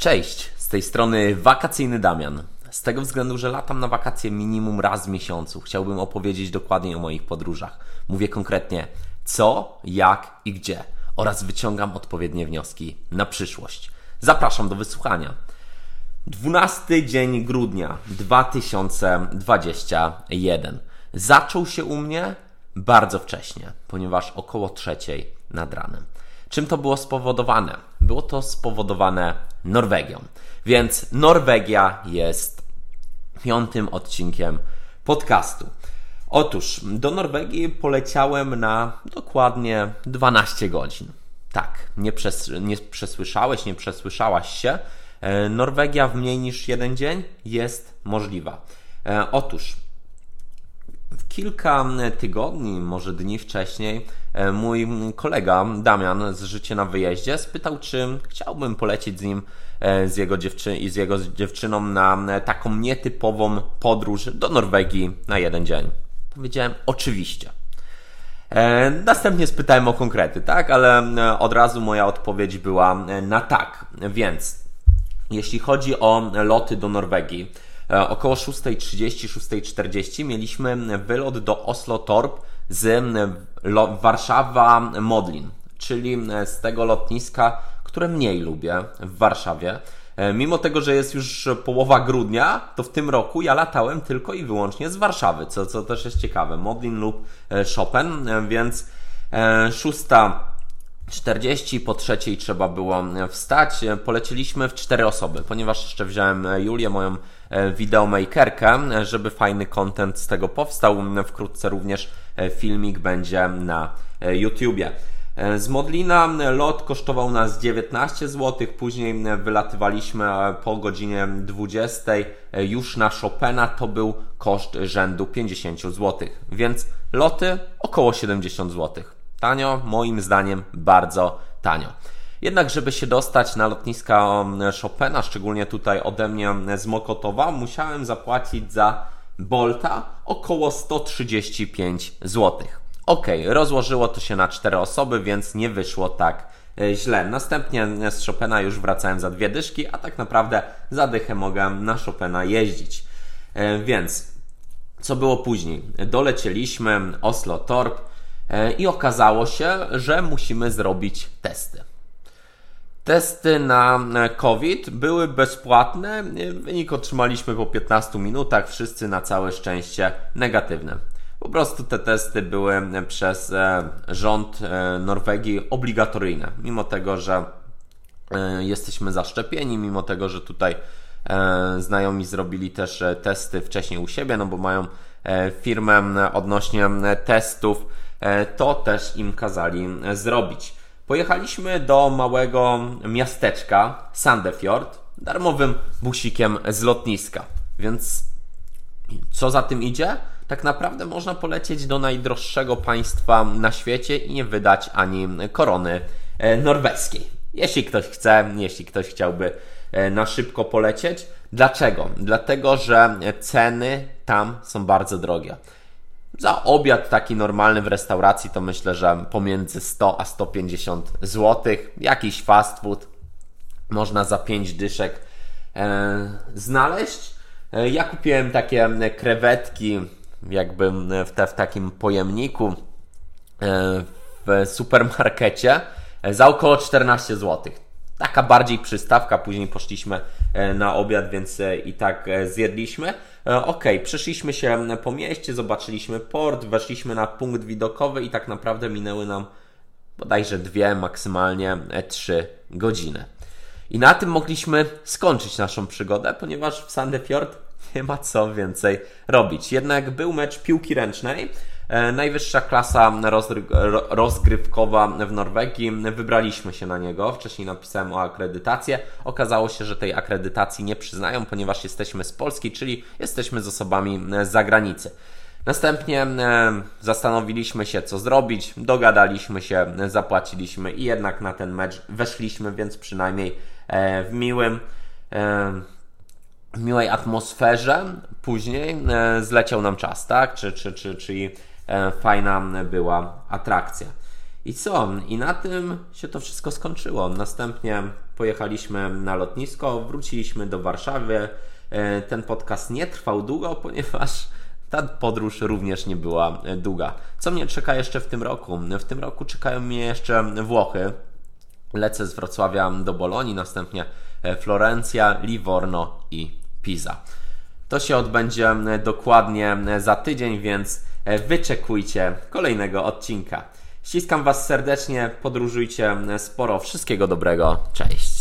Cześć, z tej strony wakacyjny Damian. Z tego względu, że latam na wakacje minimum raz w miesiącu, chciałbym opowiedzieć dokładnie o moich podróżach. Mówię konkretnie co, jak i gdzie oraz wyciągam odpowiednie wnioski na przyszłość. Zapraszam do wysłuchania. 12 dzień grudnia 2021 zaczął się u mnie bardzo wcześnie, ponieważ około trzeciej nad ranem. Czym to było spowodowane? Było to spowodowane Norwegią. Więc Norwegia jest piątym odcinkiem podcastu. Otóż do Norwegii poleciałem na dokładnie 12 godzin. Tak, nie, przes nie przesłyszałeś, nie przesłyszałaś się. E, Norwegia w mniej niż jeden dzień jest możliwa. E, otóż kilka tygodni, może dni wcześniej, e, mój kolega Damian z Życie na Wyjeździe spytał, czy chciałbym polecieć z nim e, z jego, dziewczy z jego dziewczyną na taką nietypową podróż do Norwegii na jeden dzień. Powiedziałem, oczywiście. E, następnie spytałem o konkrety, tak, ale od razu moja odpowiedź była na tak. Więc jeśli chodzi o loty do Norwegii, około 6.30, 6.40 mieliśmy wylot do Oslo Torp z Warszawa Modlin, czyli z tego lotniska, które mniej lubię w Warszawie. E, mimo tego, że jest już połowa grudnia, to w tym roku ja latałem tylko i wyłącznie z Warszawy, co, co też jest ciekawe. Modlin lub e, Chopin, więc szósta 40 po trzeciej trzeba było wstać. Polecieliśmy w cztery osoby, ponieważ jeszcze wziąłem Julię, moją E, videomakerkę, żeby fajny content z tego powstał. Wkrótce również e, filmik będzie na e, YouTubie. Z Modlina lot kosztował nas 19 zł, później wylatywaliśmy po godzinie 20 już na Chopina, to był koszt rzędu 50 zł, więc loty około 70 zł. Tanio, moim zdaniem bardzo tanio. Jednak, żeby się dostać na lotniska Chopina, szczególnie tutaj ode mnie z Mokotowa, musiałem zapłacić za Bolta około 135 zł. Ok, rozłożyło to się na 4 osoby, więc nie wyszło tak e, źle. Następnie z Chopina już wracałem za dwie dyszki, a tak naprawdę za dychę mogę na Chopina jeździć. E, więc co było później? Dolecieliśmy Oslo Torp e, i okazało się, że musimy zrobić testy. Testy na COVID były bezpłatne. Wynik otrzymaliśmy po 15 minutach. Wszyscy na całe szczęście negatywne. Po prostu te testy były przez e, rząd e, Norwegii obligatoryjne. Mimo tego, że e, jesteśmy zaszczepieni, mimo tego, że tutaj znajomi zrobili też testy wcześniej u siebie, no bo mają firmę odnośnie testów, to też im kazali zrobić. Pojechaliśmy do małego miasteczka Sandefjord darmowym busikiem z lotniska. Więc co za tym idzie? Tak naprawdę można polecieć do najdroższego państwa na świecie i nie wydać ani korony e, norweskiej. Jeśli ktoś chce, jeśli ktoś chciałby e, na szybko polecieć. Dlaczego? Dlatego, że ceny tam są bardzo drogie. Za obiad taki normalny w restauracji to myślę, że pomiędzy 100 a 150 zł. Jakiś fast food można za 5 dyszek e, znaleźć. E, ja kupiłem takie krewetki jakby w, te, w takim pojemniku e, w supermarkecie e, za około 14 zł. Taka bardziej przystawka, później poszliśmy e, na obiad, więc e, i tak zjedliśmy. E, ok, przeszliśmy się po mieście, zobaczyliśmy port, weszliśmy na punkt widokowy i tak naprawdę minęły nam bodajże dwie, maksymalnie trzy godziny. I na tym mogliśmy skończyć naszą przygodę, ponieważ w Sandefjord nie ma co więcej robić. Jednak był mecz piłki ręcznej, najwyższa klasa rozgrywkowa w Norwegii. Wybraliśmy się na niego. Wcześniej napisałem o akredytację. Okazało się, że tej akredytacji nie przyznają, ponieważ jesteśmy z Polski, czyli jesteśmy z osobami z zagranicy. Następnie e, zastanowiliśmy się, co zrobić, dogadaliśmy się, zapłaciliśmy i jednak na ten mecz weszliśmy, więc przynajmniej e, w miłym w miłej atmosferze później zleciał nam czas, tak? Czy, czy, czy, czyli E, fajna była atrakcja. I co? I na tym się to wszystko skończyło. Następnie pojechaliśmy na lotnisko, wróciliśmy do Warszawy. E, ten podcast nie trwał długo, ponieważ ta podróż również nie była długa. Co mnie czeka jeszcze w tym roku? W tym roku czekają mnie jeszcze Włochy. Lecę z Wrocławia do Bolonii, następnie Florencja, Livorno i Pisa. To się odbędzie dokładnie za tydzień, więc wyczekujcie kolejnego odcinka. Ściskam Was serdecznie, podróżujcie sporo. Wszystkiego dobrego. Cześć.